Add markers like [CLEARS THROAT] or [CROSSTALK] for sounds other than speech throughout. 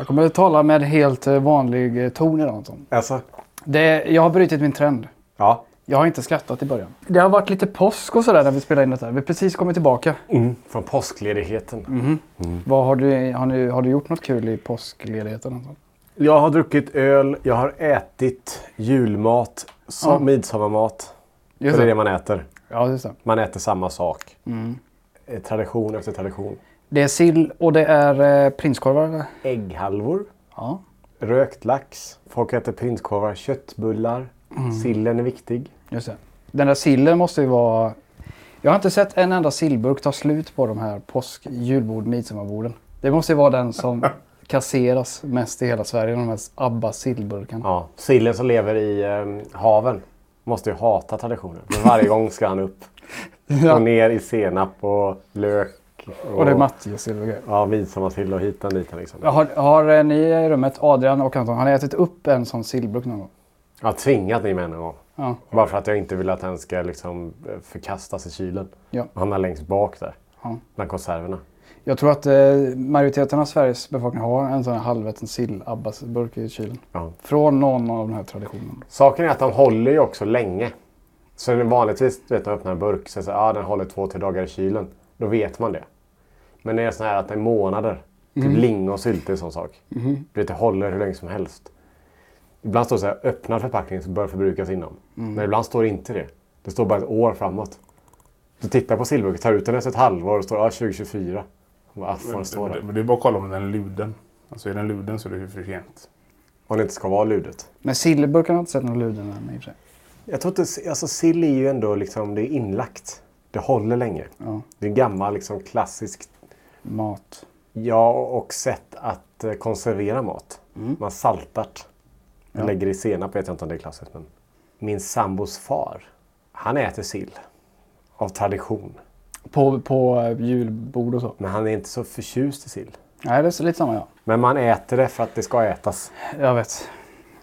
Jag kommer att tala med helt eh, vanlig eh, ton idag Anton. Alltså, Det, jag har brutit min trend. ja. Jag har inte skrattat i början. Det har varit lite påsk och sådär när vi spelade in detta. Vi har precis kommit tillbaka. Mm, från påskledigheten. Vad har, du, har, ni, har du gjort något kul i påskledigheten? Anton? Jag har druckit öl, jag har ätit julmat, som Ja. midsommarmat. Just det är det man äter. Ja, just det. Man äter samma sak. Eh, Tradition efter tradition. Det är sill och det är eh, prinskorvar eller? Ägghalvor, Ja. rökt lax. Folk äter prinskorvar, köttbullar. Sillen är viktig. Just det. Den där sillen måste ju vara... Jag har inte sett en enda sillburk ta slut på de här påsk, julbord, midsommarborden. Det måste ju vara den som [LAUGHS] kasseras mest i hela Sverige. De här Abba sillburkarna. Ja. Sillen som lever i eh, haven måste ju hata traditionen. Men varje gång ska han upp. [LAUGHS] Ja. Och ner i senap och lök. Och det är matjessill och grejer. Ja, midsommarsill och hitan dit liksom. Har, har eh, ni i rummet, Adrian och Anton, har ni ätit upp en sån sillburk någon gång? Jag har tvingat mig med en gång. Ja. Bara för att jag inte vill att den ska liksom förkastas i kylen. Ja. Hamna längst bak där. Ja. Bland konserverna. Jag tror att eh, majoriteten av Sveriges befolkning har en sån här halväten sill-Abbas-burk i kylen. Ja. Från någon av de här traditionerna. Saken är att de håller ju också länge. Så vanligtvis vet, man öppnar en burk så säger ah, den håller två, tre dagar i kylen. Då vet man det. Men det är så här att det är månader. Typ lingonsylt är en sån sak. Du vet, det håller hur länge som helst. Ibland står det så här, öppnad förpackning som bör förbrukas inom. Men ibland står det inte det. Det står bara ett år framåt. Du tittar på sillburken, tar ut den efter ett halvår och står ah, 2024. Vad fan det står där. Men det är bara att kolla om den är luden. Alltså är den luden så är det för sent. Om det inte ska vara ludet. Men sillburken har inte sett någon luden än i och för sig. Jag tror inte, alltså sill är ju ändå liksom, det är inlagt. Det håller länge. Ja. Det är en gammal liksom klassisk, Mat. ja och sätt att eh, konservera mat. Man saltar. Man Ja. lägger i senap, vet jag inte om det är klassiskt. Men min sambos far, han äter sill. Av tradition. På, på eh, julbord och så. Men han är inte så förtjust i sill. Nej, det är lite samma ja. Men man äter det för att det ska ätas. Jag vet.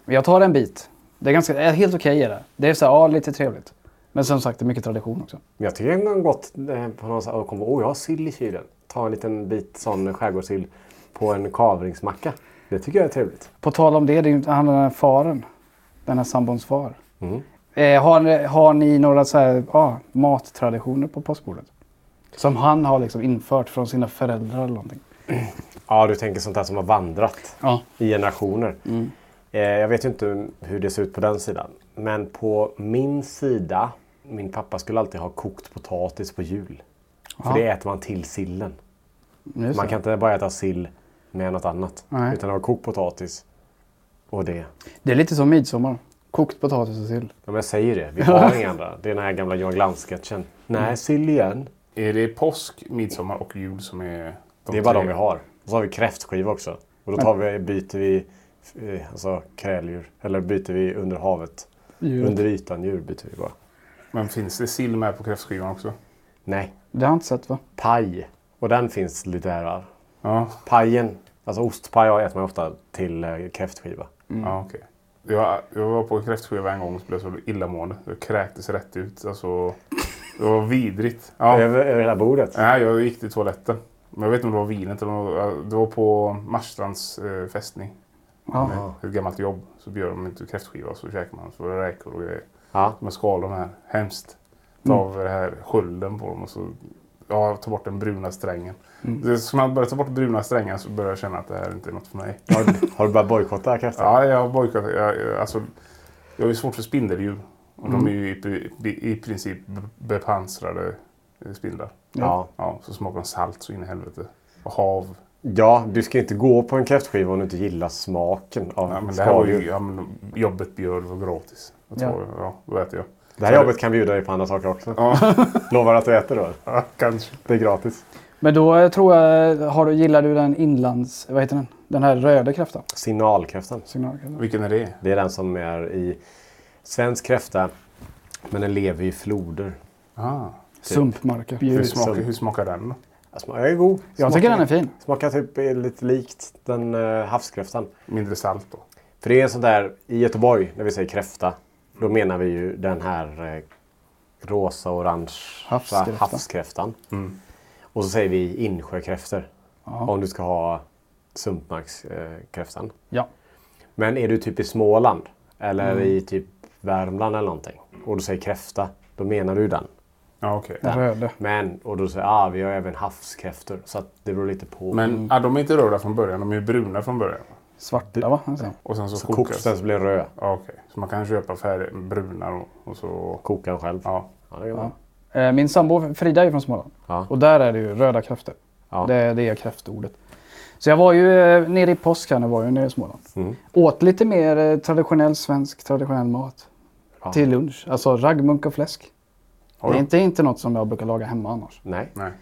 Jag tar en bit. Det är ganska, helt okej är det. Det är så här, ja, lite trevligt. Men som sagt, det är mycket tradition också. Jag tycker jag har gått eh, på någon sån här åh jag har sill i kylen. Ta en liten bit sån skärgårdssill på en kavringsmacka. Det tycker jag är trevligt. På tal om det, det är ju han den här faren. Den här sambons far. Mm. Eh, har, ni- har ni några så här, ja, mattraditioner på påskbordet? Som han har liksom infört från sina föräldrar eller någonting? Ja, du tänker sånt här som har vandrat Ja. i generationer. Eh, jag vet ju inte hur det ser ut på den sidan. Men på min sida, min pappa skulle alltid ha kokt potatis på jul. För Ja. det äter man till sillen. Just Man kan inte bara äta sill med något annat. Nej. Utan det var kokt potatis och det. det är lite som midsommar. Kokt potatis och sill. Ja, men jag säger det, vi har [LAUGHS] inga andra. Det är den här gamla Johan Glans-sketchen. Nej, sill igen. Är det påsk, midsommar och jul som är de Det är bara tre? de vi har. Och så har vi kräftskiva också. Och då tar vi, byter vi eh, alltså, kräldjur. Eller byter vi under havet. Djuret. Under ytan djur byter vi bara. Men finns det sill med på kräftskivan också? Nej, Det har jag inte sett va? paj. Och den finns lite här. va? Ja, Pajen, alltså ostpaj äter man ofta till eh, kräftskiva. ja okej. Jag, jag var på en kräftskiva en gång och blev så illamående. Jag kräktes rätt ut. Alltså, det var vidrigt. Ja. Över, över hela bordet. Nej, jag gick till toaletten. Men jag vet inte om det var vinet eller om det var- på Marstrands eh, fästning. Ja. Ett gammalt jobb. Så bjöd de inte kräftskiva så käkade man. Så var det räkor och grejer. Ja. Med de här. Hemskt. Ta Mm. av det här skölden på dem och så ja, ta bort den bruna strängen. Mm. Så man börjar ta bort bruna strängar så börjar jag känna att det här inte är något för mig. [LAUGHS] Har, du- har du börjat bojkotta kräftor? Ja, jag har bojkottat. Jag, jag, alltså, jag har ju svårt för spindeldjur. Och de är ju i, i, princip be- bepansrade eh, spindlar. Ja. Ja, så smakar de salt så in i helvete. Och hav. Ja, du ska inte gå på en kräftskiva om du inte gillar smaken av Ja, men det här var ju, ja, men jobbet bjöd var gratis. Jag Ja. tror, ja. då äter jag. Det här jobbet kan bjuda dig på andra saker också. Ja, [LAUGHS] Lovar att du äter då? ja, kanske. Det är gratis. Men då eh, tror jag, har du, gillar du den inlands... Vad heter den? Den här röda kräftan? Signalkräftan. Signalkräftan. Vilken är det? Det är den som är i svensk kräfta. Men den lever i floder. Ah. Sumpmarker. Hur, smakar, hur smakar den? Den smakar är god. Jag tycker den är fin. Smakar typ eh, lite likt den uh, havskräftan. Mindre salt då? För det är en sån där, i Göteborg när vi säger kräfta. Då menar vi ju den här eh, rosa-orange Havskräfta. havskräftan. Mm. Och så säger vi insjökräftor. Om du ska ha sumpmarkskräftan. ja. Men är du typ i Småland eller Mm. i typ Värmland eller någonting och du säger kräfta, då menar du den. Ja, okej. Den röda. Men, och då säger ah, vi har även havskräftor. Så att det beror lite på. Men ah, de är inte röda från början, de är bruna från början. Svarta va? Alltså. Och sen så, så kokas. koks den så blir röd. Ja, okej. Så man kan köpa färdig, bruna och, och så... Koka själv. Ja. Ja. Eh, Min sambo Frida är från Småland. Ja. Och där är det ju röda kräftor. Ja. Det, det är kräftordet. Så jag var ju eh, nere i påsk här, var jag nere i Småland. Mm. Åt lite mer eh, traditionell svensk traditionell mat. Ja. Till lunch. Alltså raggmunk och fläsk. Det är inte, inte något som jag brukar laga hemma annars. Nej. Nej.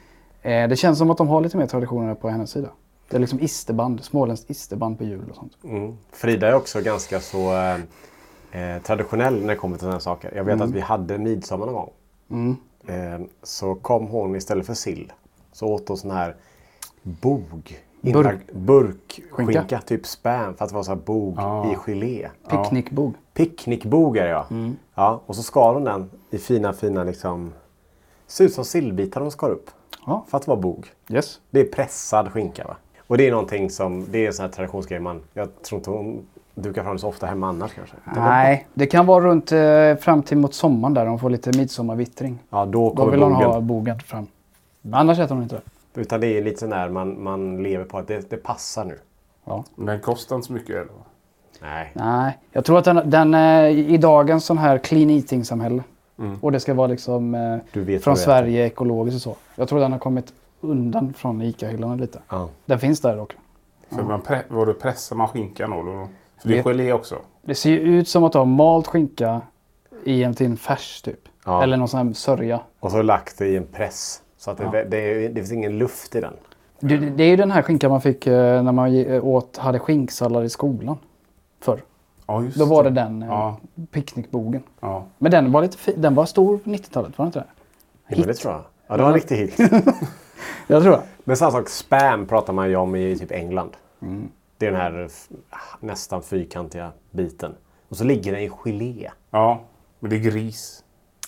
Eh, det känns som att de har lite mer traditioner på hennes sida. Det är liksom isterband, småländskt isterband på jul och sånt. Mm. Frida är också ganska så eh, eh, traditionell när det kommer till sådana saker. Jag vet Mm. att vi hade midsommar någon gång. Mm. Eh, så kom hon istället för sill. Så åt hon sån här bog. Burk. Burkskinka. Skinka. Typ spam. För att det var så här bog Ah. i gelé. Picknickbog. Picknickbog är det ja. Mm. ja. Och så skar hon den i fina fina liksom. Ser ut som sillbitar de skar upp. Ja. För att det var bog. Yes. Det är pressad skinka va. Och det är någonting som, det är en sån här traditionsgrej man, jag tror inte hon dukar fram så ofta hemma annars kanske. Nej, det kan vara runt eh, fram till mot sommaren där de får lite midsommarvittring. Ja, då Då kommer vill hon bogen. ha bogen fram. Men annars äter hon inte det. Utan det är lite sån där man, man lever på att det, det passar nu. Ja. Men den kostar inte så mycket eller? Nej. Nej, jag tror att den, den är i dagens sån här clean eating-samhälle. Och det ska vara liksom eh, från Sverige ekologiskt och så. Jag tror den har kommit undan från ICA-hyllorna lite. Ja. Den finns där dock. För man pre- vadå, pressar man skinkan då? då? För det är Det- gelé också. Det ser ju ut som att du har malt skinka i en till en färs typ. Ja. Eller någon sån här sörja. Och så lagt det i en press. Så att det, det, är- det finns ingen luft i den. Det, det är ju den här skinkan man fick eh, när man åt, hade skinksallad i skolan. Förr. Ja, just Då var det den eh, Ja. picknickbogen. Ja. Men den var lite fi- den var stor på 90-talet, var den inte det? Ja, men det tror jag. Ja, det var en riktig hit. [LAUGHS] Jag tror det. Men samma sak, spam pratar man ju om i typ England. Mm. Det är den här nästan fyrkantiga biten. Och så ligger den i gelé. ja, men det är gris.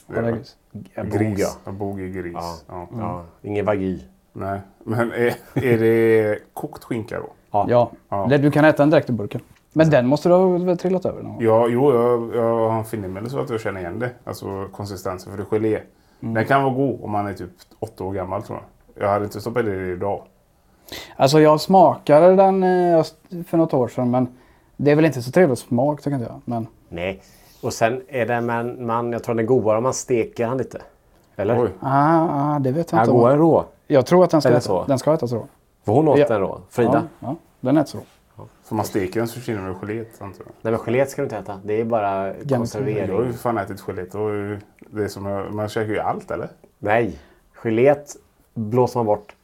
Det är gris. Gris. bog, ja. Ja, bog är gris. Ja. Ja. ja. Ingen vagi. Nej, men är, är det kokt skinka då? Ja, Ja. Det, du kan äta den direkt ur burken. Men den måste du ha väl trillat över någon? Ja, jo, jag, jag har en fingermedel så att jag känner igen det. Alltså konsistensen, för det är gelé. Mm. Den kan vara god om man är typ åtta år gammal tror jag. Jag hade inte stoppat i det idag. Alltså jag smakade den eh, för något år sedan men det är väl inte så trevlig smak tycker jag. Men Nej. Och sen är det man, man jag tror den är godare om man steker den lite. Eller? Oj. ah, ah, det vet jag Ja, inte. går den rå? Jag tror att den ska, äta, så. den ska ätas rå. För hon åt Ja. den rå. Frida? Ja, ja, den äts rå. För man steker den så försvinner väl geléet antar jag. Nej men geléet ska du inte äta. Det är bara Jag har konservering. ju fan ätit gelé. Det som man käkar ju allt eller? Nej. Geléet blåser man bort.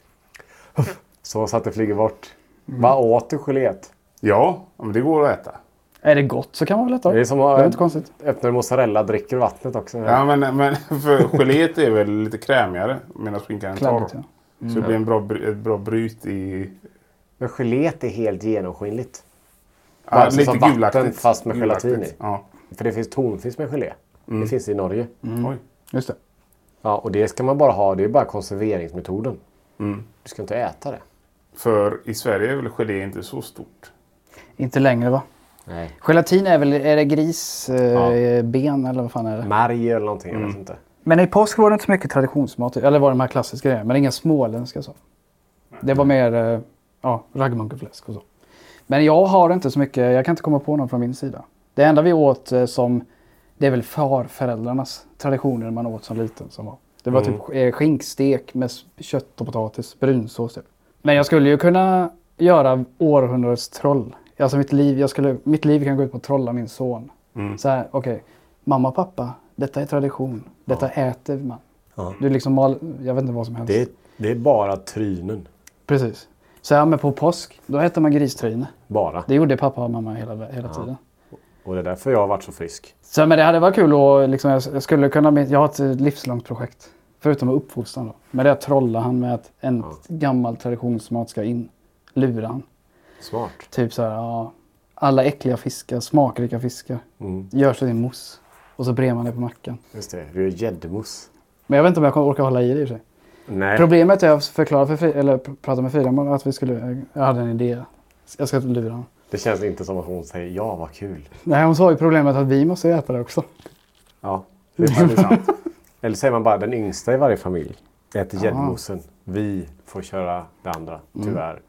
[LAUGHS] Så, så att det flyger bort. Mm. Vad åt du geléet? Ja, men det går att äta. Är det gott så kan man väl äta Det är som Det är att inte konstigt. öppna en mozzarella dricker vattnet också. Ja, men, men för geléet är väl lite krämigare medan skinkan är torr. Ja. Så det blir en bra, ett bra bryt i... Men geléet är helt genomskinligt. Ja, Alltså som vatten fast med Gulaktigt. gelatin i. Ja. För det finns tonfisk med gelé. Mm. Det finns i Norge. Oj. Just det. Ja, och det ska man bara ha. Det är bara konserveringsmetoden. Mm. Du ska inte äta det. För i Sverige är väl gelé inte så stort? Inte längre va? Nej. Gelatin är väl, är det gris, eh, Ja. ben eller vad fan är det? Märg eller någonting, jag vet inte. Men i påsk var det inte så mycket traditionsmat. Eller var det de här klassiska grejerna. Men inga småländska så. Det var mer eh, ja, raggmunkefläsk och så. Men jag har inte så mycket, jag kan inte komma på någon från min sida. Det enda vi åt eh, som, det är väl farföräldrarnas traditioner man åt som liten som var. Det var typ eh, skinkstek med kött och potatis, brunsås typ. Men jag skulle ju kunna göra århundradets troll. Alltså mitt liv, jag skulle, mitt liv kan gå ut på att trolla min son. Så här, okej. Mamma och pappa, detta är tradition. Detta äter man. Ja. Du liksom mal, jag vet inte vad som helst. Det, är- det är bara trynen. Precis. Så ja, men på påsk, då äter man gristryne. Bara. Det gjorde pappa och mamma hela, hela tiden. Och det är därför jag har varit så frisk. Så men det hade varit kul och liksom, jag, jag skulle kunna, jag har ett livslångt projekt. Förutom att uppfostra då. Men det är att trolla han med att en gammal traditionsmat ska in. Lura han. Smart. Typ så här, ja, alla äckliga fiskar, smakrika fiskar. Mm. Görs till mousse. Och så brer man det på mackan. Just det, du gör gäddmousse. Men jag vet inte om jag kommer orka hålla i det i och för sig. Nej. Problemet är att förklara för Fri- eller pr- prata med Frida att vi skulle, jag hade en idé. Jag ska lura honom. Det känns inte som att hon säger ja, vad kul. Nej, hon sa ju problemet att vi måste äta det också. Ja, det är faktiskt sant. Eller säger man bara den yngsta i varje familj äter gäddmoussen. Vi får köra det andra, tyvärr.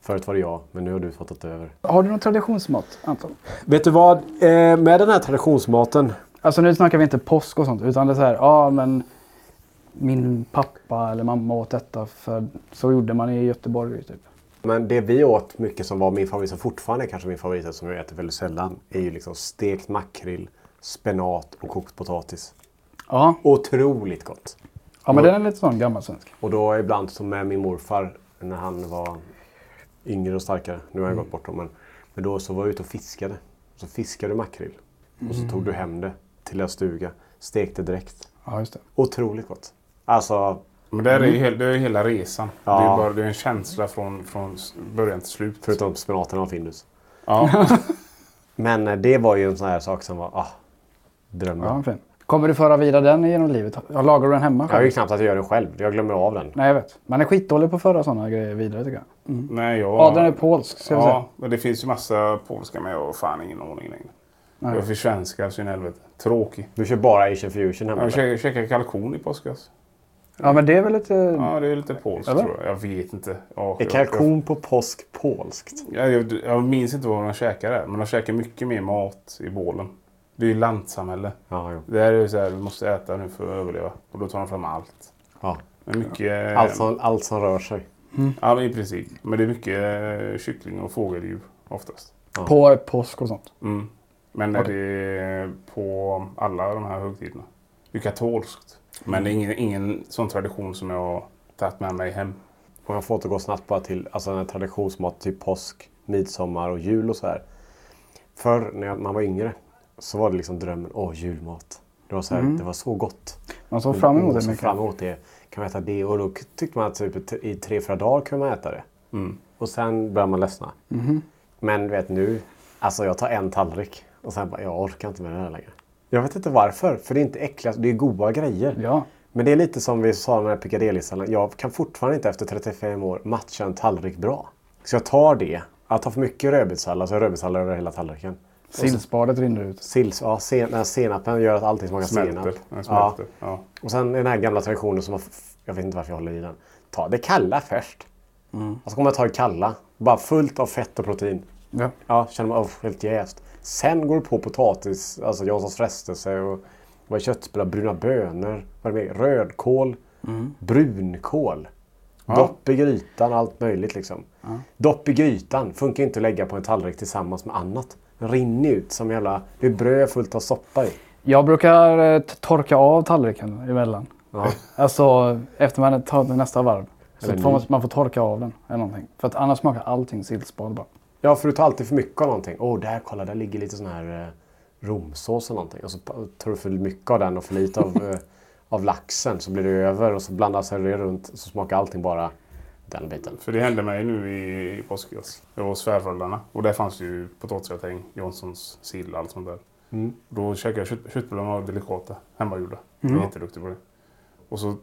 Förut var det jag, men nu har du fått ta över. Har du någon traditionsmat, Anton? Vet du vad? Eh, med den här traditionsmaten. Alltså nu snackar vi inte påsk och sånt, utan det är så här, ja men min pappa eller mamma åt detta för så gjorde man i Göteborg typ. Men det vi åt mycket som var min favorit, som fortfarande är kanske min favorit, som jag äter väldigt sällan, är ju liksom stekt makrill, spenat och kokt potatis. Ja, Otroligt gott. ja men den är lite sån gammal svensk. Och då ibland som med min morfar när han var yngre och starkare. Nu har jag gått bort dem. Men, men då så var jag ute och fiskade. Så fiskade du makrill. Och så tog du hem det till deras stuga. Stekte direkt. Ja, just det. Otroligt gott. Alltså, Men det är, ju hel, det är ju hela resan. Ja. Det, är bara, det är en känsla från, från början till slut. förutom spenaten och Findus. Ja. [LAUGHS] Men eh, det var ju en sån här sak som var ah, drömmen. Ja, fin. Kommer du föra vidare den genom livet? Jag lagar du den hemma Jag har ju själv? knappt att jag gör den själv. Jag glömmer av den. Nej, jag vet. Man är skitdålig på att föra sådana grejer vidare tycker jag. Nej, jag... Adrian är polsk, ska vi säga. Ja, men det finns ju massa polska med och fan ingen ordning längre. Jag är för svenska så in i helvete. Tråkig. Du kör bara Asian fusion hemma. Jag käkar kalkon i påskas. Ja, men det är väl lite... Ja, det är lite polskt Eller? tror jag. Jag vet inte. Ja, Är jag- kalkon på påsk polskt? Jag, jag, jag minns inte vad de käkar där, men de käkar mycket mer mat i bålen. Det är ju lantsamhälle. Ja. Det här är ju så här, vi måste äta nu för att överleva. Och då tar de fram allt. ja. Men mycket... Allt, som, allt som rör sig. Ja, men i princip. Men det är mycket eh, kyckling och fågeldjur oftast. På påsk och sånt. Mm. Men är det på alla de här högtiderna. Det är katolskt. Men det är ingen, ingen sån tradition som jag har tagit med mig hem. Om jag får återgå snabbt bara till alltså, den här traditionsmat, typ påsk, midsommar och jul och så här. Förr när jag- man var yngre så var det liksom drömmen, åh julmat. Det var så, här, det var så gott. Man såg fram emot det mycket. fram emot det. Kan man äta det? Och då tyckte man att typ, i tre, fyra dagar kunde man äta det. Mm. Och sen började man ledsna. Mhm. Men du vet nu, alltså jag tar en tallrik och sen bara, jag orkar inte med det här längre. Jag vet inte varför, för det är inte äckligt, det är goda grejer. Ja. Men det är lite som vi sa med piccadilly Jag kan fortfarande inte efter 35 år matcha en tallrik bra. Så jag tar det. Jag tar för mycket rödbetssallad så har rödbetssallad över hela tallriken. Sillspadet rinner ut. Sills, ja, sen, här senapen gör att allting smakar Smälter. senap. Den Ja. smälter. Ja. Och sen den här gamla traditionen som jag vet inte varför jag håller i den. Ta det kalla först. Och så kommer jag ta det kalla. Bara fullt av fett och protein. Ja. Ja, känner man oh, helt jäst. Sen går du på potatis, alltså Janssons frestelse och vad är köttbullar, bruna bönor, vad är det mer? Rödkål, brunkål. Dopp i grytan, allt möjligt liksom. Dopp i grytan funkar inte att lägga på en tallrik tillsammans med annat. Den rinner ut som jävla... Det är bröd fullt av soppa i. Jag brukar eh, torka av tallriken emellan. Ja. Alltså efter man har tagit nästa varv. Så får man, man får torka av den. Eller någonting. För att annars smakar allting sillspad bara. Ja, för du tar alltid för mycket av någonting. Åh, där, kolla, där ligger lite sån här eh, romsås och någonting. Och så tar du för mycket av den och för lite av, [LAUGHS] eh, av laxen. Så blir det över och så blandar sig det runt. Så smakar allting bara den biten. För det hände mig nu i, i påskas. Jag var hos svärföräldrarna och där fanns det ju potatisgratäng, Janssons sill och allt sånt där. Mm. Då käkade jag kött, köttbullarna var delikata, hemmagjorda. Jag är jätteduktig på det. Och så eh,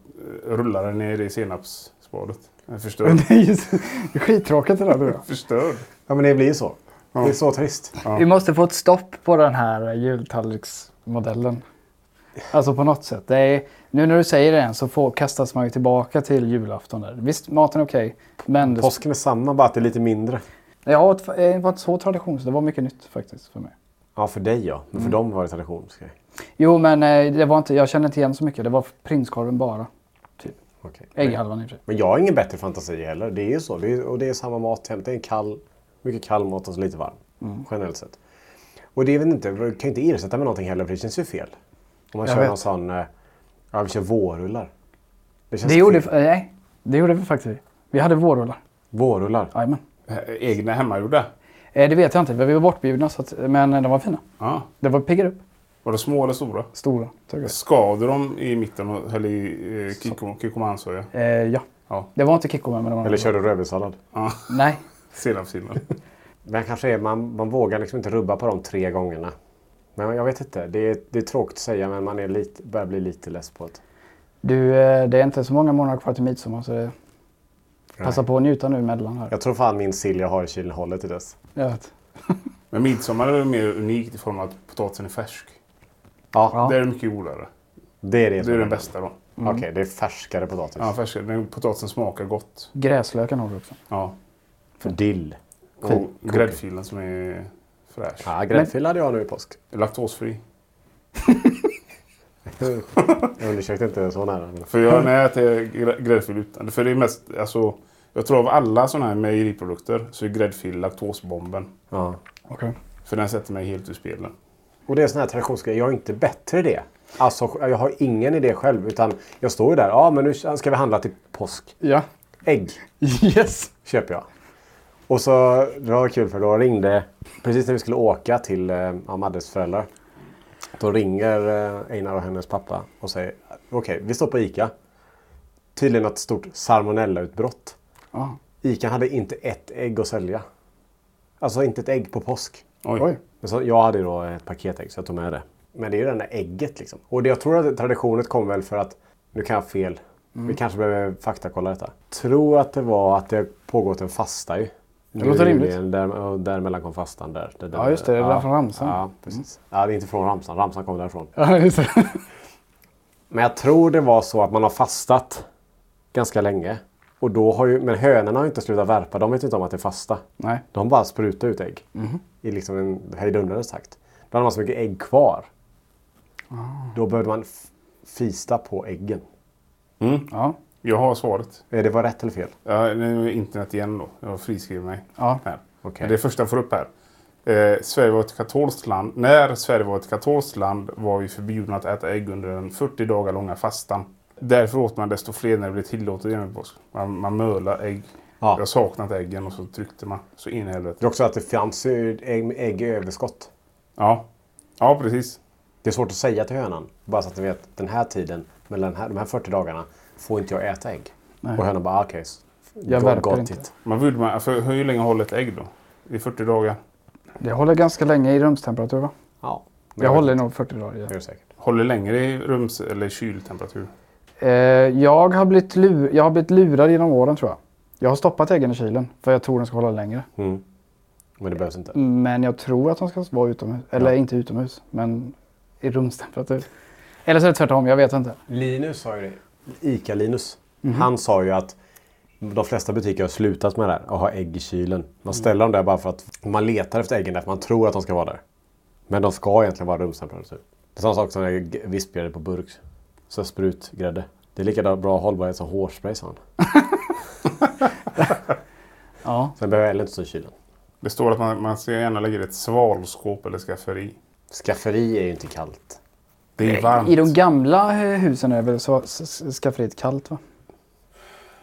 rullade den ner i senapsspadet. Den är förstörd. Det är ju så- [LAUGHS] det är skittråkigt det där. jag. förstörd. Ja, men det blir ju så. Det är så trist. Vi måste få ett stopp på den här jultallriksmodellen. Alltså på något sätt. Det är, nu när du säger det så får, kastas man ju tillbaka till julafton. Där. Visst, maten är okej. men Påsken är samma, bara att det är lite mindre. ja, det var inte så tradition, så det var mycket nytt faktiskt för mig. Ja, för dig ja. Men för dem var det traditionsgrej. Jo, men eh, det var inte, jag kände inte igen så mycket. Det var prinskorven bara. Okej. Ägghalvan i och för sig. Men jag har ingen bättre fantasi heller. Det är ju så. Det är, och det är samma mat. Det är en kall, mycket kall mat och så lite varm. Mm. Generellt sett. Och det är väl inte, du kan inte ersätta med någonting heller för det känns ju fel. Om man Jag kör vet. någon sån, eh, ja vi kör vårrullar. Det känns Det gjorde, fel. eh, nej, det gjorde vi faktiskt. Vi hade vårrullar. Vårrullar. Jajamän. Eh, Egna hemmagjorda? Eh, det vet jag inte, vi var bortbjudna så att, men de var fina. Ja. Det var piggar upp. Var det små eller stora? Stora. du dem i mitten och höll i eh, kikkomansoja? Eh, ja. Ja. Det var inte kikkoman men det var Eller kör du rödbetssallad. ja. Nej. [LAUGHS] Senapssillen. Men kanske är man, man vågar liksom inte rubba på de tre gångerna. Men jag vet inte. Det är, det är tråkigt att säga men man är lite, börjar bli lite less på det. Du, eh, det är inte så många månader kvar till midsommar så det, passa på att njuta nu emellan här. Jag tror fan min sill jag har i kylen håller till dess. Jag vet. Men midsommar är mer unikt i form av att potatisen är färsk. Ja, Ja. Det är mycket godare. det är det Det är den bästa då. Okej, det är färskare potatis. Ja, färsk. Den potatisen smakar gott. Gräslöken har du också. Ja. För dill. Och gräddfilen som är fräsch. Ja, gräddfil hade jag nu i påsk. Laktosfri. [LAUGHS] Jag undersökte inte så nära. För jag när jag äter grä- gräddfil utan. För det är mest, alltså. Jag tror av alla sådana här mejeriprodukter så är gräddfil laktosbomben. Ja. Okej. För den sätter mig helt ur spelen. Och det är sån här traditionsgrej. Jag är inte bättre i det. Alltså, jag har ingen idé själv. Utan jag står ju där. Ja, men nu ska vi handla till påsk. Ja. Ägg Yes! köper jag. Och så, det var kul för då ringde, precis när vi skulle åka till eh, ja, Maddes föräldrar. Då ringer eh, Einar och hennes pappa och säger okej, vi står på ICA. Tydligen ett stort salmonellautbrott. Ja. ICA hade inte ett ägg att sälja. Alltså inte ett ägg på påsk. Oj. Oj. Så, jag hade då ett paketägg så jag tog med det. Men det är ju det där ägget liksom. Och det, jag tror att traditionen kom väl för att, nu kan jag fel. Mm. Vi kanske behöver faktakolla detta. Tror att det var att det pågått en fasta ju. Det låter rimligt. Där, och däremellan kom fastan där. Det, Ja, just det. Det är där från Ramsan. Ja, precis. Ja, det är inte från Ramsan. Ramsan kom därifrån. Ja, just det. Men jag tror det var så att man har fastat ganska länge. Och då har ju, men hönorna har ju inte slutat värpa. De vet inte om att det är fasta. Nej. De bara sprutar ut ägg. Mhm. I liksom en hejdundrades takt. Då hade man så mycket ägg kvar. Ah. Då behövde man fista på äggen. Mm. Ja. Jag har svaret. Det var rätt eller fel? Ja, nu är internet igen då. Jag har friskrivit mig. Ja. Här. Men Det är första jag får upp här. Eh, Sverige var ett katolskt land. När Sverige var ett katolskt land var vi förbjudna att äta ägg under den 40 dagar långa fastan. Därför åt man desto fler när det blev tillåtet påsk. Man, man mölade ägg. Ja. Jag saknat äggen och så tryckte man. Så in i helvete. Det är också att det fanns ägg, ägg i överskott. Ja. ja, precis. Det är svårt att säga till hönan. Bara så att ni vet, den här tiden, mellan här, de här 40 dagarna, får inte jag äta ägg. Nej. Och hönan bara, ah, okej. s- Jag got inte. it. Man vill man, för hur länge håller ett ägg då? I 40 dagar? Det håller ganska länge i rumstemperatur va? Ja. Jag vet håller nog 40 dagar. Ja. det säkert. Håller längre i rums eller kyltemperatur? Eh, jag, har blivit lur, jag har blivit lurad genom åren tror jag. Jag har stoppat äggen i kylen för jag tror den ska hålla längre. Mm. Men det behövs inte. Men jag tror att de ska vara utomhus. Eller Ja. inte utomhus, men i rumstemperatur. Eller så är det tvärtom, jag vet inte. Linus sa ju det. ICA-Linus. Mhm. Han sa ju att de flesta butiker har slutat med det här. Att ha ägg i kylen. Man ställer dem där bara för att man letar efter äggen där för man tror att de ska vara där. Men de ska egentligen vara rumstemperatur. Det är samma sak som vispgrädde på burk. Så sprutgrädde. Det är lika bra hållbarhet som hårspray sa han. [LAUGHS] Ja. Sen behöver jag heller inte stå i kylen. Det står att man, man ska gärna lägga i ett svalskåp eller skafferi. Skafferi är ju inte kallt. Det är varmt. I de gamla eh, husen är väl så skafferiet kallt va?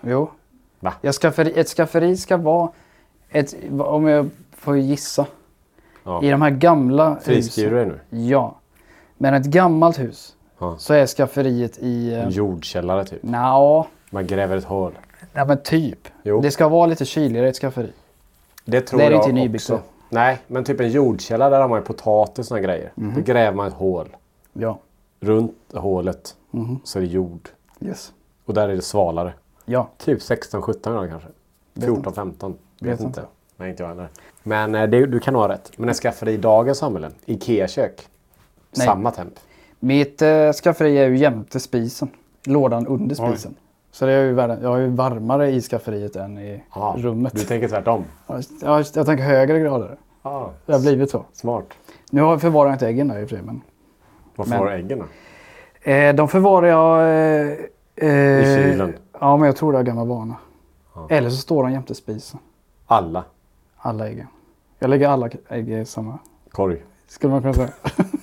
Jo. Va? Ja, skafferi, ett skafferi ska vara, ett, om jag får gissa, Ja. i de här gamla Friskriver du husen. nu? Ja. Men ett gammalt hus Ja. så är skafferiet i... En Eh, jordkällare typ. Nja, Man gräver ett hål. ja, men typ. Jo. Det ska vara lite kyligare i ett skafferi. Det tror Det är jag inte nybyggt också. Nej, men typ en jordkällare där har man ju potatis och grejer. Mhm. Då gräver man ett hål. Ja. Runt hålet Mhm. så är det jord. Yes. Och där är det svalare. Ja. Typ 16-17 grader kanske. Vet inte. 14-15. Vet, Vet inte. inte. Nej, inte jag heller. Men eh, det, du kan ha rätt. Men ett skafferi i dagens samhällen, Ikea-kök. Samma temp. Mitt eh, skafferi är ju jämte spisen. Lådan under spisen. Så det är ju, värre- jag är ju varmare i skafferiet än i Ja, rummet. Du tänker tvärtom. Ja, jag, jag tänker högre grader. Ah, Det har blivit så. smart. Nu har- jag inte äggen där i och för sig. Men, Var Men- får du äggen då? eh, de förvarar jag... Eh, eh, I kylen? Ja, men jag tror det är gammal vana. Ja. Eller så står de jämte spisen. Alla. Alla äggen. Jag lägger alla ägg i samma... Korg. Skulle man kunna säga. [LAUGHS]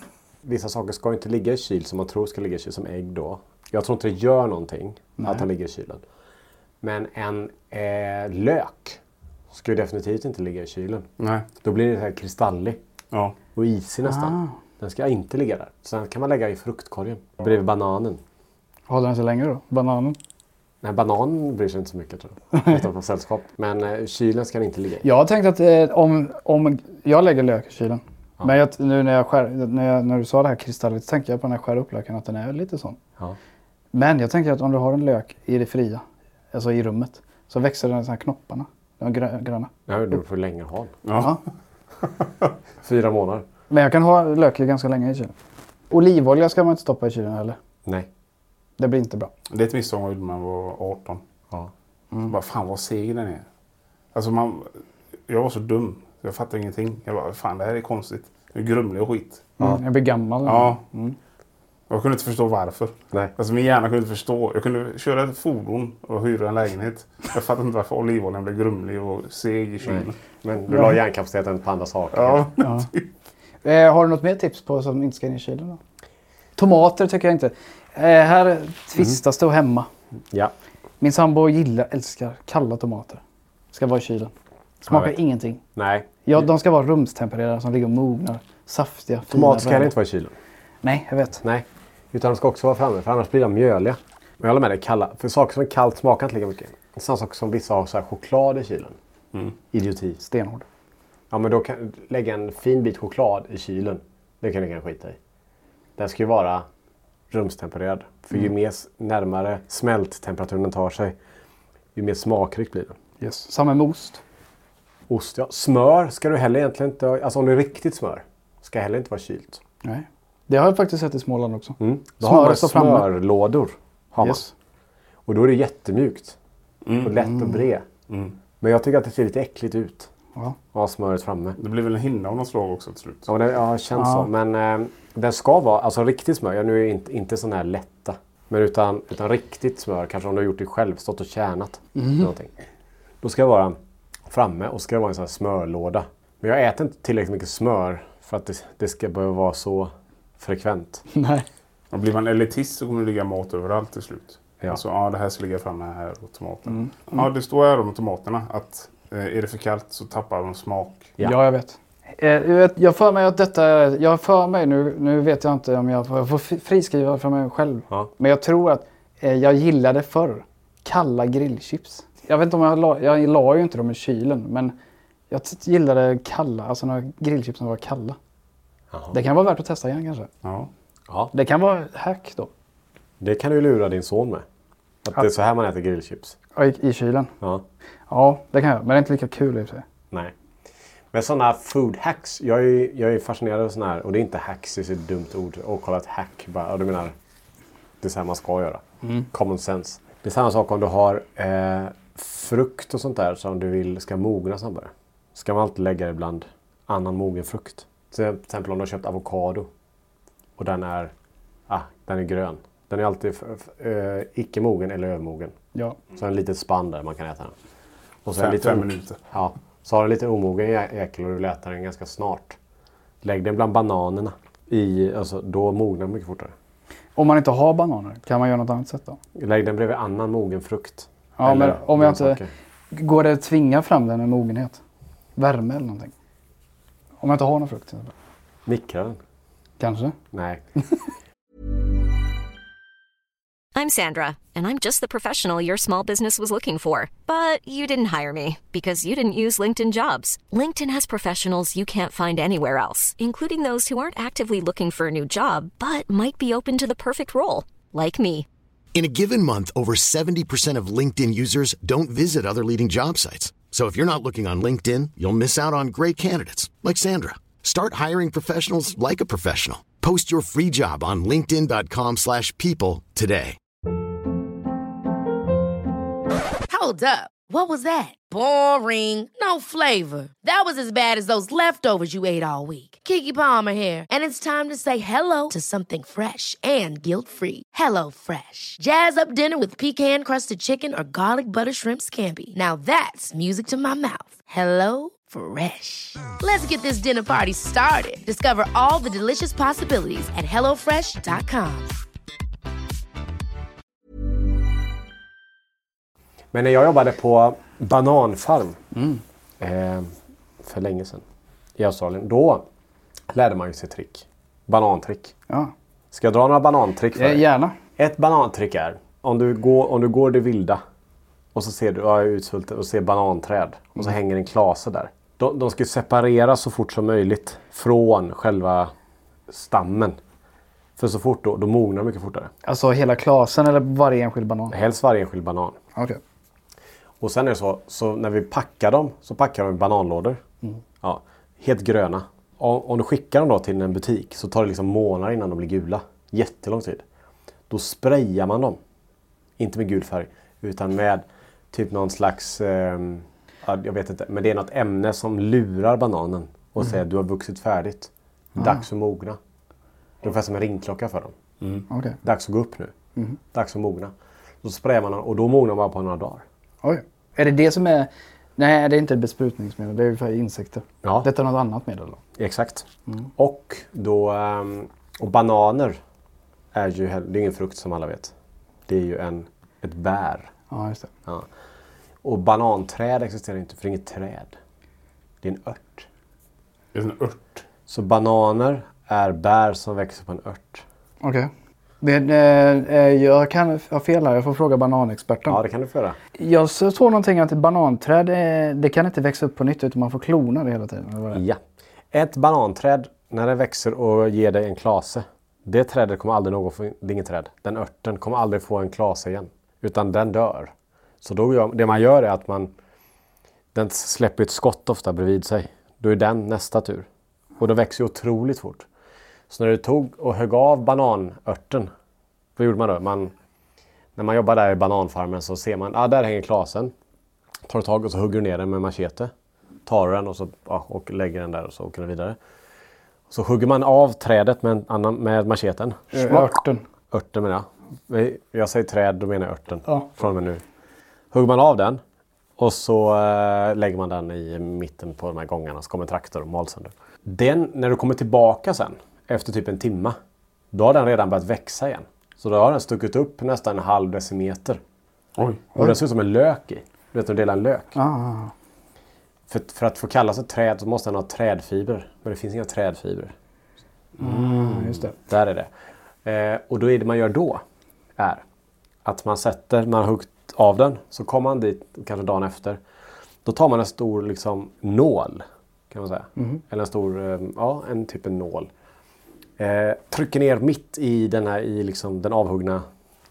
Vissa saker ska inte ligga i kyl som man tror ska ligga i kyl, som ägg då. Jag tror inte det gör någonting att de ligger i kylen. Men en eh, lök ska ju definitivt inte ligga i kylen. Nej. Då blir det så här kristallig Ja. och isig nästan. Ah. Den ska inte ligga där. Så den kan man lägga i fruktkorgen bredvid bananen. Håller den sig längre då? Bananen? Nej, banan bryr sig inte så mycket tror jag. [LAUGHS] Utan på sällskap. Men eh, kylen ska den inte ligga i. Jag har tänkt att eh, om, om jag lägger lök i kylen. Men jag, nu när, jag skär, när, jag, när du sa det här kristalligt så tänkte jag på när jag skär upp löken att den är lite sån. Ja. Men jag tänker att om du har en lök i det fria, alltså i rummet, så växer den så här knopparna. De grö, gröna. Nej, då får du längre ha den. Ja. [LAUGHS] Fyra månader. Men jag kan ha lök i ganska länge i kylen. Olivolja ska man inte stoppa i kylen heller. Nej. Det blir inte bra. Det är ett misstag man gjorde när man var 18. Ja. Bara, fan vad seg den är. Alltså man, jag var så dum. Jag fattade ingenting. Jag bara, fan det här är konstigt. Det är grumlig och skit. Mm, jag blir gammal. Ja. Mm. Jag kunde inte förstå varför. Nej. Alltså min hjärna kunde inte förstå. Jag kunde köra ett fordon och hyra en lägenhet. Jag fattade inte varför olivoljan blev grumlig och seg i kylen. Men du la hjärnkapaciteten på andra saker. Ja. [LAUGHS] Ja. Eh, har du något mer tips på som inte ska in i kylen? Då? Tomater tycker jag inte. Eh, här tvistas det och hemma. ja. Min sambo gillar, älskar kalla tomater. Ska vara i kylen. Smakar ingenting. Nej. Ja, de ska vara rumstempererade som ligger och mognar. Saftiga, fina. Tomater ska heller inte vara i kylen. Nej, jag vet. Nej. Utan de ska också vara framme för annars blir de mjöliga. Men jag håller med dig. Kalla. För saker som är kallt smakar inte lika mycket. Samma sak som vissa har så här choklad i kylen. Idioti. Stenhård. Ja men då kan du lägga en fin bit choklad i kylen. Det kan du gärna skita i. Den ska ju vara rumstempererad. För ju mer närmare smälttemperaturen den tar sig, ju mer smakrikt blir den. Yes. Samma med ost. Ost, ja. Smör ska du heller egentligen inte ha. Alltså om det är riktigt smör. Ska heller inte vara kylt. Nej. Det har jag faktiskt sett i Småland också. Mm. Då har man smörlådor. Har man. Yes. Och då är det jättemjukt. Och lätt och bred. Men jag tycker att det ser lite äckligt ut. Ja. Att ha smöret framme. Det blir väl en hinna av något slag också till slut. Ja, det ja, känns Ja. så. Men eh, den ska vara, alltså riktigt smör, ja, nu är inte, inte sån här lätta. Men utan, utan riktigt smör, kanske om du har gjort det själv, stått och kärnat. Mhm. Någonting. Då ska det vara framme och ska det vara en sån här smörlåda. Men jag äter inte tillräckligt mycket smör för att det, det ska behöva vara så frekvent. [LAUGHS] Nej. Och blir man elitist så kommer det ligga mat överallt till slut. Ja. Alltså, ja det här ska ligga framme här och tomater. Mm. Ja, det står här om tomaterna att eh, är det för kallt så tappar de smak. Ja. Ja, jag vet. Eh, jag för mig att detta jag för mig nu, nu vet jag inte om jag får, jag får fri- friskriva för mig själv. Ja. Men jag tror att eh, jag gillade förr kalla grillchips. Jag vet inte om jag la, jag la ju inte dem i kylen men jag gillade kalla, alltså några grillchips som var kalla. Jaha. Det kan vara värt att testa igen kanske. Ja. Ja, Det kan vara hack då. det kan du lura din son med. Att det är så här man äter grillchips. Ja, I, I kylen. Ja. Ja, det kan jag. Men det är inte lika kul i och för sig. Nej. Men sådana food hacks. Jag är, jag är fascinerad av sådana här. Och det är inte hacks, det är ett dumt ord. Och kolla ett hack. Bara, du menar, det är så här man ska göra. Common sense. Det är samma sak om du har eh, frukt och sånt där som du vill ska mogna snabbare. Ska man alltid lägga det bland annan mogen frukt. Till exempel om du har köpt avokado. Och den är, ah, den är grön. Den är alltid eh, icke mogen eller övermogen. Ja. Så en litet spann där man kan äta den. Och så Fem, en liten, fem minuter. Ja. Så har du lite omogen äckel och du vill äta den ganska snart. Lägg den bland bananerna. I, alltså, då mognar den mycket fortare. Om man inte har bananer, kan man göra något annat sätt då? Lägg den bredvid annan mogen frukt. Ja, Eller men om jag inte... grönsaker. Går det att tvinga fram den med mogenhet? Värme eller någonting? Om jag inte har någon frukt till exempel. Mikra den. Kanske? Nej. [LAUGHS] I'm Sandra, and I'm just the professional your small business was looking for. But you didn't hire me because you didn't use LinkedIn jobs. LinkedIn has professionals you can't find anywhere else, including those who aren't actively looking for a new job but might be open to the perfect role, like me. In a given month, over 70% of LinkedIn users don't visit other leading job sites. So if you're not looking on LinkedIn, you'll miss out on great candidates like Sandra. Start hiring professionals like a professional. Post your free job on linkedin.com/people today. Hold up. What was that? Boring. No flavor. That was as bad as those leftovers you ate all week. Kiki Palmer here, and it's time to say hello to something fresh and guilt-free. Hello Fresh. Jazz up dinner with pecan-crusted chicken or garlic butter shrimp scampi. Now that's music to my mouth. Hello Fresh. Let's get this dinner party started. Discover all the delicious possibilities at hellofresh.com. Men när jag jobbade på bananfarm eh, för länge sedan i Australien. Då lärde man ju sig trick. Banantrick. Ja, Ska jag dra några banantrick för eh, dig? gärna. Ett banantrick är om du går, om du går det vilda och så ser du ja, utsvulten och ser bananträd och så hänger en klase där. De, de ska separeras så fort som möjligt från själva stammen. För så fort då, då mognar de mycket fortare. Alltså hela klasen eller varje enskild banan? Helst varje enskild banan. Okej. Och sen är det så, så när vi packar dem så packar de i bananlådor. Ja, helt gröna. Om, du skickar dem då till en butik så tar det liksom månader innan de blir gula. Jättelång tid. Då sprayar man dem. Inte med gul färg utan med typ någon slags, ja, jag vet inte, men det är något ämne som lurar bananen och säger du har vuxit färdigt. Dags att mogna. Det är ungefär som en ringklocka för dem. Okej. Dags att gå upp nu. Dags att mogna. Då sprayar man dem och då mognar man på några dagar. Oj. Är det det som är... Nej, det är inte besprutningsmedel. Det är ju för insekter. Ja. Detta är något annat medel då? Exakt. Och, då, ehm, och bananer är ju det är ingen frukt som alla vet. Det är ju en, ett bär. Ja, just det. Ja. Och bananträd existerar inte för det är inget träd. Det är en ört. Det är en ört. Så bananer är bär som växer på en ört. Okej. Det, det, eh, jag kan ha fel här. Jag får fråga bananexperten. Ja, det kan du få göra. Jag så- såg någonting att ett bananträd eh, det kan inte växa upp på nytt utan man får klona det hela tiden. det? Ja. Ett bananträd, när det växer och ger dig en klase. Det trädet kommer aldrig någon få, det är inget träd. Den örten kommer aldrig få en klase igen. Utan den dör. Så då gör, det man gör är att man den släpper ett skott ofta bredvid sig. Då är den nästa tur. Och det växer otroligt fort. Så när du tog och högg av bananörten. Vad gjorde man då? Man, när man jobbar där i bananfarmen så ser man, ah, där hänger klasen. Tar du tag och så hugger du ner den med machete. Tar du den och, så, ja, och lägger den där och så åker den vidare. Så hugger man av trädet med, en annan, med macheten. Eh, Örten. Örten menar jag. Jag säger träd, då menar jag örten. Ja. Från och med nu. Hugger man av den och så eh, lägger man den i mitten på de här gångarna så kommer en traktor och mal sönder. Den, när du kommer tillbaka sen efter typ en timma. Då har den redan börjat växa igen. Så då har den stuckit upp nästan en halv decimeter. Oj. Och den ser ut som en lök i. Du vet när du delar en lök. Ah, För, för att få kallas ett träd så måste den ha trädfibrer. Men det finns inga trädfibrer. mm, just det. Där är det. Eh, och då är det man gör då är att man sätter, man har huggt av den, så kommer man dit kanske dagen efter. Då tar man en stor liksom, nål kan man säga. Eller en stor, eh, ja en typ en nål. Eh, trycker ner mitt i den här i liksom den avhuggna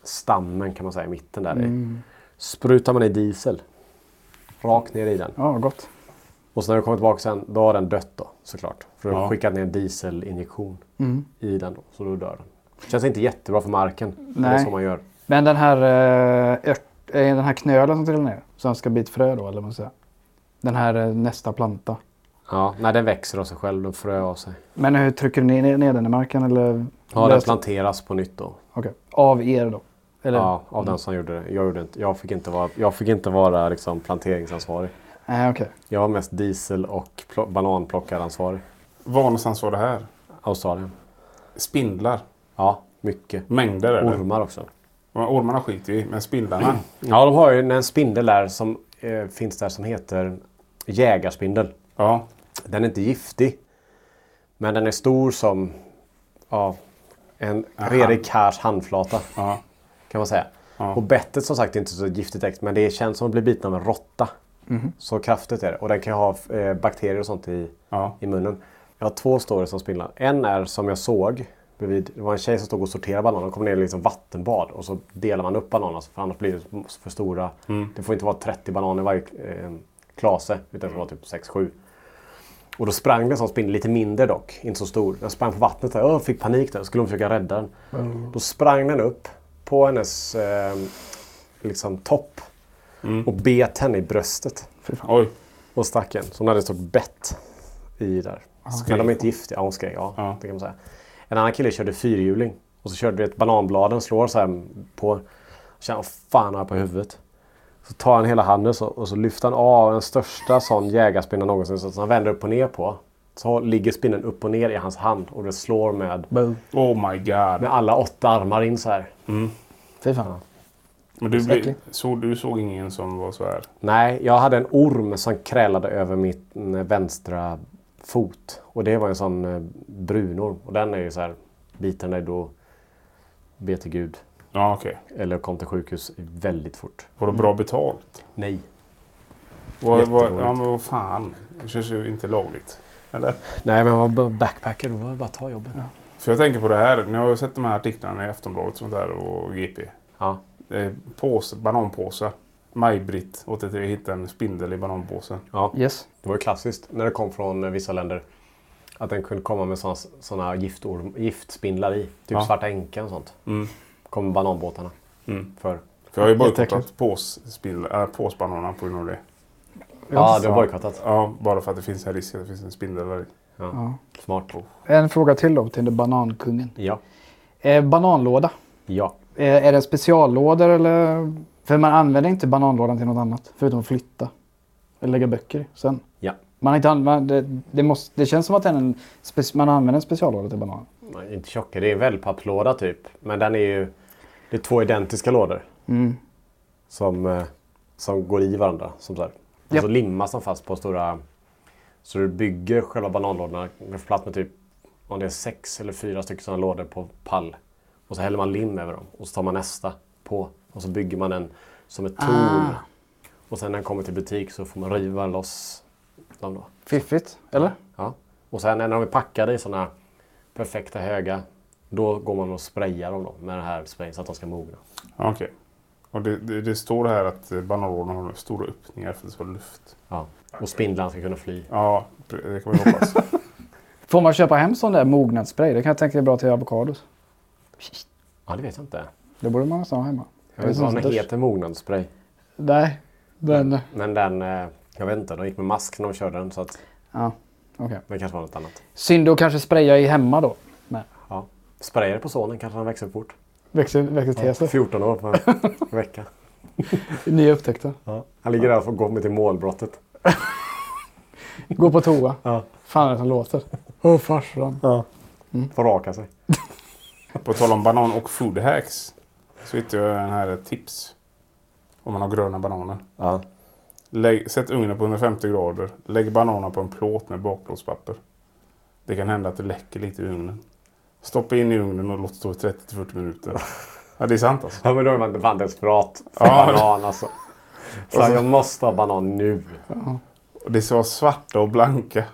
stammen kan man säga, i mitten där. Sprutar man i diesel. Rakt ner i den. Ja, gott. Och så när du kommer tillbaka sen, då har den dött då såklart. För du har Ja. skickat ner en dieselinjektion i den då, så då dör den. Känns inte jättebra för marken. Men det är Nej. så man gör. Men den här, eh, ört, eh, den här knölen som trillar ner, som ska bli ett frö då, eller vad man säger. Den här eh, nästa planta. Ja, nej den växer av sig själv, den frö av sig. Men hur trycker du ner, ner den i marken eller? Ja, den planteras på nytt då. Okej. Av er då? Eller? Ja, av den som gjorde det. Jag, gjorde inte, jag fick inte vara, jag fick inte vara liksom planteringsansvarig. Nej, okej. Jag var mest diesel och pl- bananplockaransvarig. Var någonstans var det här? Australien. Spindlar. Ja, mycket. Mängder är det. Ormar också. Ormarna skiter vi i, men spindlarna. [CLEARS THROAT] Ja, de har ju en spindel där som eh, finns där som heter jägarspindel. Ja. Den är inte giftig. Men den är stor som ja, en redig karls handflata. Ja. Kan man säga. Ja. Och bettet som sagt är inte så giftigt äkt. Men det känns som att bli biten av en råtta. Så kraftigt är det. Och den kan ha eh, bakterier och sånt i, Ja. i munnen. Jag har två stories om spindlar. En är som jag såg. Bredvid, det var en tjej som stod och sorterade bananer. Hon kom ner i liksom vattenbad. Och så delar man upp bananerna. För annars blir det för stora. Det får inte vara 30 bananer i varje eh, Klase, utan det var typ 6-7. Och då sprang det en sån spindel, lite mindre dock, inte så stor. Den sprang på vattnet där, och fick panik där, skulle hon försöka rädda den. Då sprang den upp på hennes eh, liksom topp och bet henne i bröstet. Oj. Och stack en. Så hon hade stått bett i där. Men de är inte giftiga. Ja, hon skrek. Ja, Ja. det kan man säga. En annan kille körde fyrhjuling. Och så körde vi ett bananbladen, slår så här på. Känner vad fan har jag på huvudet? Så tar han hela handen så, och så lyfter han av den största sån jägarspindeln någonsin. Så han vänder upp och ner på. Så ligger spindeln upp och ner i hans hand. Och det slår med, Boom. Oh my god. med alla åtta armar in så här. Fy fan. Men du, blir, så, du såg ingen som var så här? Nej, jag hade en orm som krälade över mitt eh, vänstra fot. Och det var en sån eh, brunorm. Och den är ju så här, biten dig då be till Gud. Ja, okej. Eller kom till sjukhus väldigt fort. Var det bra betalt? Nej. Vad, vad, ja, men vad fan. Det känns ju inte lagligt. Eller? Nej, men jag var bara backpacker. Då var det bara att ta jobbet. Ja. För jag tänker på det här. Ni har ju sett de här artiklarna i Aftonbladet och sånt där och GP. ja. Påse, bananpåsar. Maj-Britt 83 hittade en spindel i bananpåsen. Yes. Det var ju klassiskt när det kom från eh, vissa länder. Att den kunde komma med såna, såna giftorm, giftspindlar i. Typ Ja. svarta änkan och sånt. Mm. Kom bananbåtarna. Mm. För. För jag har ju bojkottat påsspindel- äh, påsbananer på grund av det. Ja, det har bojkottat. Ja, bara för att det finns en risk att det finns en spindel där i. Ja. Smart. En fråga till då till banankungen. Ja. Eh, bananlåda. Ja. Eh, är det speciallådor eller? För man använder inte bananlådan till något annat. Förutom att flytta. Eller lägga böcker i sen. Ja. Man har inte använt, det, det, måste, det känns som att en, man använder en speciallåda till banan. Nej, Inte tjocka, det är en wellpappslåda typ. Men den är ju... Det är två identiska lådor. Mm. Som, eh, som går i varandra. Som så här. Och så limmas de fast på stora... Så du bygger själva bananlådorna. Du får plats med typ om det är sex eller fyra stycken sådana lådor på pall. Och så häller man lim över dem. Och så tar man nästa på. Och så bygger man en som ett torn. Ah. Och sen när den kommer till butik så får man riva loss dem då. Fiffigt, eller? Ja. Och sen när de är packade i sådana perfekta höga. Då går man och sprayar dem då med den här sprayen så att de ska mogna. Okej. Och det, det, det står här att bananlådan har stora öppningar för att det ska luft. Ja. Och spindlarna ska kunna fly. Ja, det kan vi hoppas. [LAUGHS] Får man köpa hem sån där mognadsspray? Det kan jag tänka är bra till avokados. Ja, det vet jag inte. Det borde man nästan ha hemma. Jag vet inte vad den heter, mognadsspray. Nej, men... Men den, eh, jag vet inte, de gick med mask när de körde den så att Ja, okej. det kanske var något annat. Synd att kanske spraya i hemma då. Ja. Sprayade på sonen kanske han växer fort. växer, växer till sig. 14 år på en [LAUGHS] vecka. Nya upptäckter. Ja. Han ligger där och går med till målbrottet. [LAUGHS] Gå på toa. Ja. Fan det som låter? Åh farsan. Får raka sig. På tal om banan och food hacks. Så hittade jag en här tips. Om man har gröna bananer. Ja. Lägg, sätt ugnen på 150 grader. Lägg bananerna på en plåt med bakplåtspapper. Det kan hända att det läcker lite i ugnen. Stoppa in i ugnen och låt stå i 30-40 minuter. Ja, det är sant alltså. Ja men då är man fan desperat. För Ja. banan alltså. Fan, jag måste ha banan nu. Och det ska vara svarta och blanka.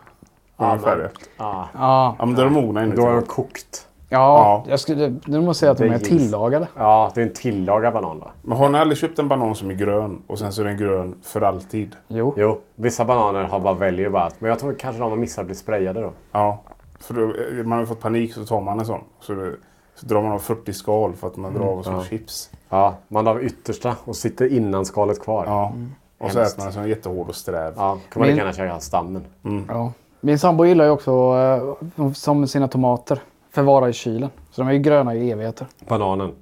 Ja, Ungefär det. Ja. Ja, Ja, men då är de mogna inuti. Då är de kokt. ja, jag skulle, nu måste jag säga att de är tillagade. Ja, det är en tillagad banan då. Men har ni aldrig köpt en banan som är grön och sen så är den grön för alltid? Jo. Jo, vissa bananer har bara väljer bara att, Men jag tror kanske de har missat att bli sprayade då. Ja. För då, eh, man har fått panik så tar man en sån. Så, det, så drar man av 40 skal för att man drar av som ja. chips. Ja, man har yttersta och sitter innan skalet kvar. Ja. Och så Hemskt. äter man en sån jättehård och sträv. Ja, kan man lika gärna käka stammen. Ja. Min sambo gillar ju också eh, som sina tomater. Förvara i kylen. Så de är ju gröna i evigheter. Bananen.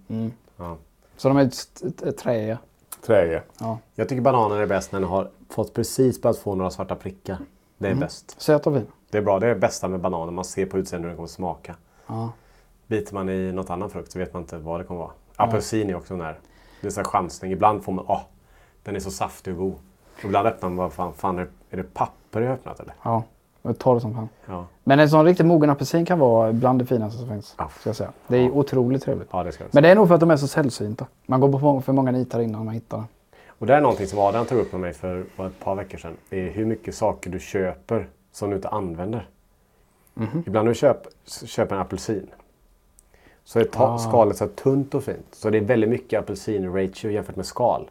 Ja. Så de är träiga. Träge. Ja. Jag tycker bananen är bäst när den har fått precis börjat få några svarta prickar. Det är bäst. Söt och fin. Det är bra. Det är det bästa med bananen. Man ser på utseendet hur den kommer smaka. Ja. Biter man i något annan frukt så vet man inte vad det kommer vara. Apelsin är också när det är så här chansning. Ibland får man, åh, den är så saftig och god. Ibland öppnar man bara, fan, fan är, det papper jag har öppnat eller? Ja. Och torr som fan. Ja, Men en sån riktigt mogen apelsin kan vara bland det finaste som finns. Ja. Ska jag säga. Det är otroligt trevligt. ja det ska jag. Men det är nog för att de är så sällsynta. Man går på för många nitar innan man hittar dem. Och det är någonting som Adrian tog upp med mig för ett par veckor sedan. Det är hur mycket saker du köper som du inte använder. Ibland när du köper, köper en apelsin så är ta- Ah. skalet så här tunt och fint. Så det är väldigt mycket apelsin-ratio jämfört med skal.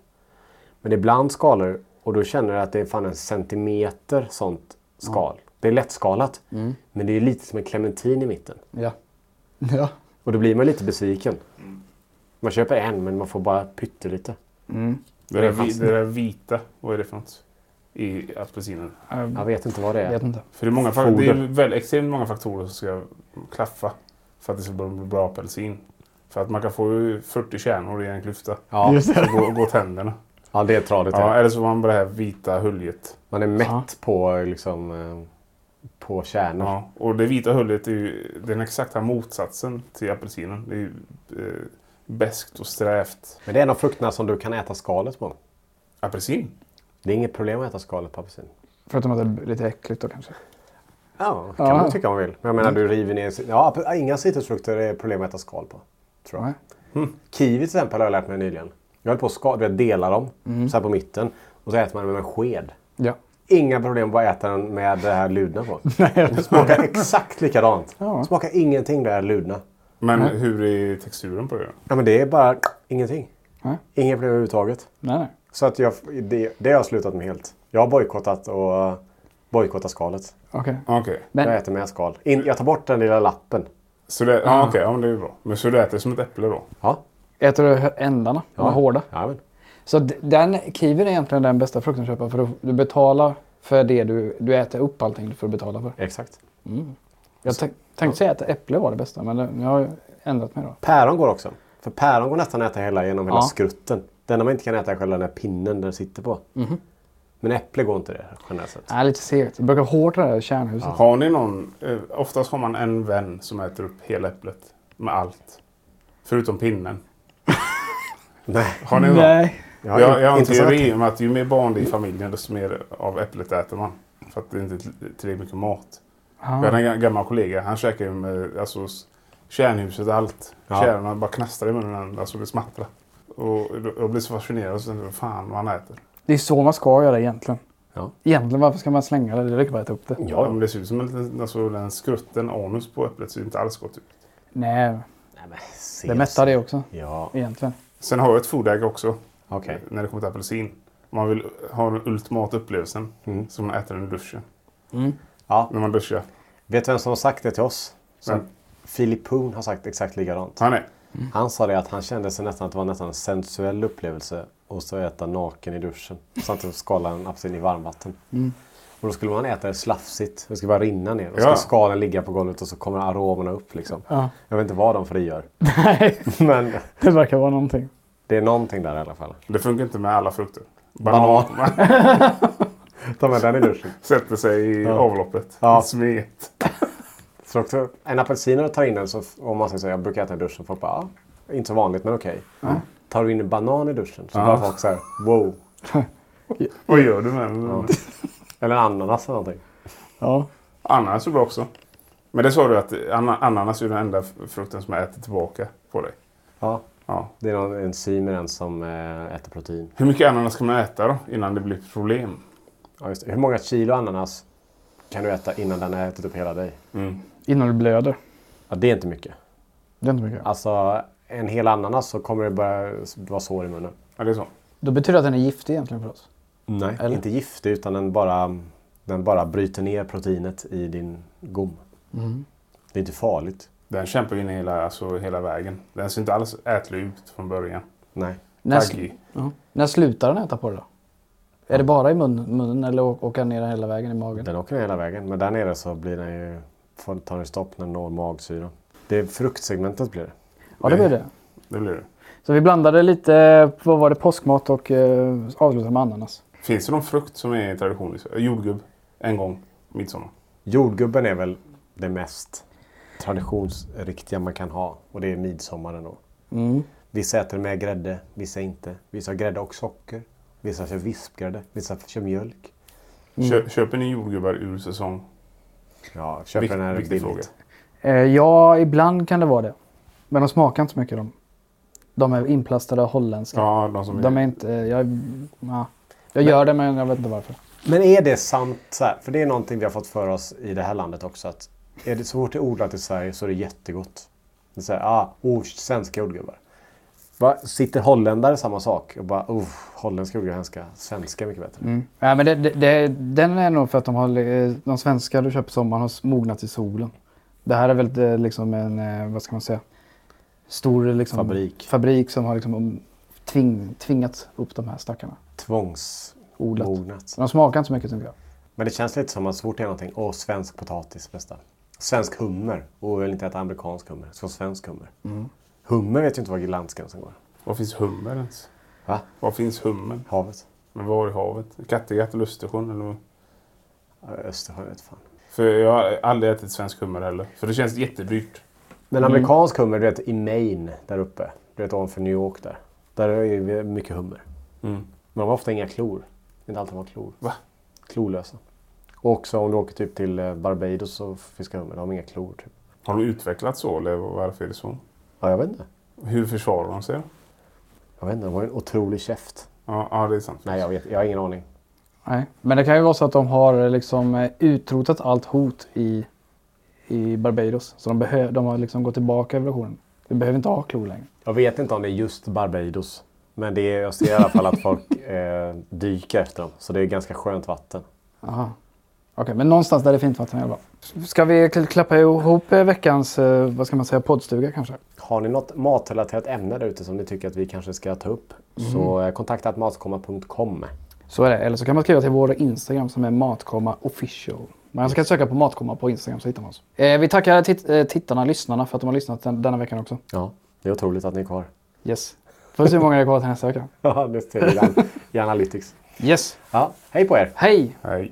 Men ibland skalor Och då känner du att det är fan en centimeter sånt skal. Det är lättskalat. Men det är lite som en clementin i mitten. Ja. [LAUGHS] Ja. Och då blir man lite besviken. Man köper en men man får bara pyttelite. Det där, vi, det där vita, vad är det för något? I apelsinen. Jag vet inte vad det Jag är. vet inte. För det är, många, det är väldigt, extremt många faktorer som ska klaffa för att det ska bli en bra apelsin. För att man kan få ju 40 kärnor i en klyfta. Ja, [LAUGHS] Just Så det. går, går tänderna. ja det är tradigt. Ja, eller så får man bara det här vita höljet. Man är mätt Ja. på, liksom, eh, på kärnor. Ja. Och det vita höljet är ju den exakta motsatsen till apelsinen. Det är ju eh, beskt och strävt. Men det är en av frukterna som du kan äta skalet på. Apelsin? Det är inget problem att äta skalet på apelsin. Förutom att det är lite äckligt då kanske. Ja, kan Ja. man tycka om man vill. Men jag menar, du river ner... Ja, inga citrusfrukter är problem att äta skal på. Tror jag. Nej. Kiwi till exempel har jag lärt mig nyligen. Jag höll på att ska, vet, dela dem Mm. så här på mitten. Och så äter man dem med en sked. Ja. Inga problem att äta den med det här ludna på. [LAUGHS] Det smakar exakt likadant. Ja. Smakar ingenting det här ludna. Men hur är texturen på det? Ja, men det är bara ingenting. Nej. Inga problem överhuvudtaget. Nej, nej. Så att jag, det, det har jag slutat med helt. Jag har bojkottat och bojkottat skalet. Okej. Okej. Men Jag äter med skal. In, jag tar bort den lilla lappen. Så det, ja, okej, ja, men det är ju bra. Men så du äter som ett äpple då? Ja. äter du ändarna? De är hårda. Ja, men. Så den kiwin är egentligen den bästa frukten att köpa för du, du betalar för det du, du äter upp allting du får betala för. Exakt. Jag tänk, tänkte säga att äpple var det bästa men det, jag har ju ändrat mig då. Päron går också. För päron går nästan att äta hela genom hela Ja. skrutten. Den enda man inte kan äta är själva den här pinnen den sitter på. Mhm. Men äpple går inte det generellt sett. Nej, lite segt. Det brukar hårt det där kärnhuset. Har ni någon... Eh, oftast har man en vän som äter upp hela äpplet. Med allt. Förutom pinnen. [LAUGHS] Nej. Har ni någon? Nej. Jag, jag, har en teori om att ju mer barn det är i familjen desto mer av äpplet äter man. För att det inte är till- tillräckligt mycket mat. Jag hade en ga- gammal kollega. Han käkade med alltså, kärnhuset allt. Ja. Kärnorna bara knastrade i munnen. Alltså det smattrade. Och jag blev så fascinerad. Och så tänkte jag, fan vad han äter. Det är så man ska göra egentligen. Ja. Egentligen varför ska man slänga det? Det räcker bara att äta upp det. Ja, men det ser ut som en liten, alltså den skrutten, anus på äpplet ser inte alls gott ut. Nej, Nej, men ses. det mättar det också. Ja, Egentligen. Sen har jag ett foodägg också. okej. När det kommer till apelsin. Om man vill ha den ultimata upplevelsen Mm. så man äter den i duschen. Ja. När man duschar. Vet du vem som har sagt det till oss? Som? Philip Poon har sagt exakt likadant. Han är. Han sa det att han kände sig nästan att det var nästan en sensuell upplevelse och så äta naken i duschen. Samtidigt skala en apelsin i varmvatten. Och då skulle man äta det slafsigt. Det skulle bara rinna ner. Och så Ja. ska skalen ligga på golvet och så kommer aromerna upp liksom. Ja. Jag vet inte vad de frigör. Nej, [LAUGHS] Men det verkar vara någonting. det är någonting där i alla fall. Det funkar inte med alla frukter. Banan. [LAUGHS] Ta med den i duschen. Sätter sig i avloppet. Ja. Smet. Så också, en apelsin tar in den så, om man säger så, jag brukar äta i duschen. Folk bara, ja, inte så vanligt men okej. Tar du in en banan i duschen så Ja. bara folk så här, wow. [LAUGHS] Vad gör du med den? Eller en ananas eller någonting. Ja. Ananas är bra också. Men det sa du att ana- ananas är den enda frukten som äter tillbaka på dig. Ja, Ja. det är någon enzym i den som eh, äter protein. Hur mycket ananas kan man äta då innan det blir problem? Ja. Hur många kilo ananas kan du äta innan den har ätit upp hela dig? Innan du blöder. Ja, det är inte mycket. Det är inte mycket. Alltså en hel ananas så kommer det börja vara sår i munnen. Ja, det är så. Då betyder det att den är giftig egentligen för oss. Nej, Eller? inte giftig utan den bara, den bara bryter ner proteinet i din gom. Det är inte farligt. Den kämpar in hela, alltså, hela vägen. Den ser inte alls ätlig ut från början. Nej. När, Taggig. ja. När slutar den äta på det då? Är det bara i munnen, munnen eller åker den ner hela vägen i magen? Den åker ner hela vägen. Men där nere så blir den ju, får, tar den stopp när den når magsyran. Det är fruktsegmentet blir det. Ja, det blir det. Det blir det. Så vi blandade lite, vad var det, påskmat och eh, avslutade med ananas. Finns det någon frukt som är tradition i Sverige? Jordgubb. En gång. Midsommar. Jordgubben är väl det mest traditionsriktiga man kan ha. Och det är midsommaren då. Mm. Vissa äter med grädde, vissa inte. Vissa har grädde och socker. Vissa kör vispgrädde, vissa kör mjölk. Kö, köper ni jordgubbar ur säsong? Ja, köper Vikt- den här billigt. Eh, ja, ibland kan det vara det. Men de smakar inte så mycket de. De är inplastade holländska. Ja, de som De är inte, jag, ja. jag gör det men jag vet inte varför. Men är det sant? Så här, för det är någonting vi har fått för oss i det här landet också. Att är det så fort det är odlat i Sverige så är det jättegott. Det är så här, ah, oh, svenska jordgubbar. Va, sitter holländare samma sak och bara holländska ugglor älskar svenska mycket bättre. Mm. Ja, men det, det, det, den är nog för att de, har, eh, de svenska du köper sommaren har mognat i solen. Det här är väl eh, liksom en, eh, vad ska man säga, stor liksom, Fabrik. fabrik som har liksom tving, tvingat upp de här stackarna. Tvångsmognat. De smakar inte så mycket tycker jag. Men det känns lite som att så fort det är någonting, åh svensk potatis bästa. Svensk hummer. Och jag vill inte äta amerikansk hummer. Så svensk hummer. Hummer vet ju inte var gränsen går. Var finns hummer ens? Va? Var finns hummen? Havet? Men var i havet? Kattegatt eller Östersjön? Eller? Östersjön vet fan. För jag har aldrig ätit svensk hummer heller. För det känns jättedyrt. Men amerikansk hummer, du vet i Maine där uppe. Du vet ovanför New York där. Där är det mycket hummer. Mm. Men de har ofta inga klor. Det är inte alltid de har klor. Va? Klorlösa. Och också om du åker typ till eh, Barbados och fiskar hummer. De har inga klor typ. Har de utvecklats så eller varför är det så? Ja, jag vet inte. Hur försvarar de sig? Jag vet inte, de har ju en otrolig käft. Ja, ja det är sant. Nej, jag, vet, jag har ingen aning. Nej. Men det kan ju vara så att de har liksom eh, utrotat allt hot i, i Barbados. Så de, behö, de har liksom gått tillbaka i evolutionen. Vi behöver inte ha klor längre. Jag vet inte om det är just Barbados. Men det är, jag ser i alla fall att folk [LAUGHS] eh, dyker efter dem. Så det är ganska skönt vatten. Aha. Okej, men någonstans där det är fint vatten i alla fall. Ska vi kl- klappa ihop eh, veckans, eh, vad ska man säga, poddstuga kanske? Har ni något matrelaterat ämne där ute som ni tycker att vi kanske ska ta upp så eh, kontakta matkomma.com. Så är det. Eller så kan man skriva till vår Instagram som är matkomma official. Man ska söka på matkomma på Instagram så hittar man oss. Eh, vi tackar tit- eh, tittarna, lyssnarna för att de har lyssnat den, denna veckan också. Ja, det är otroligt att ni är kvar. Yes. Får se hur många det är kvar till nästa vecka. [LAUGHS] Ja, det ser vi [LAUGHS] i- Analytics. Yes. Ja, hej på er! Hej! Nej.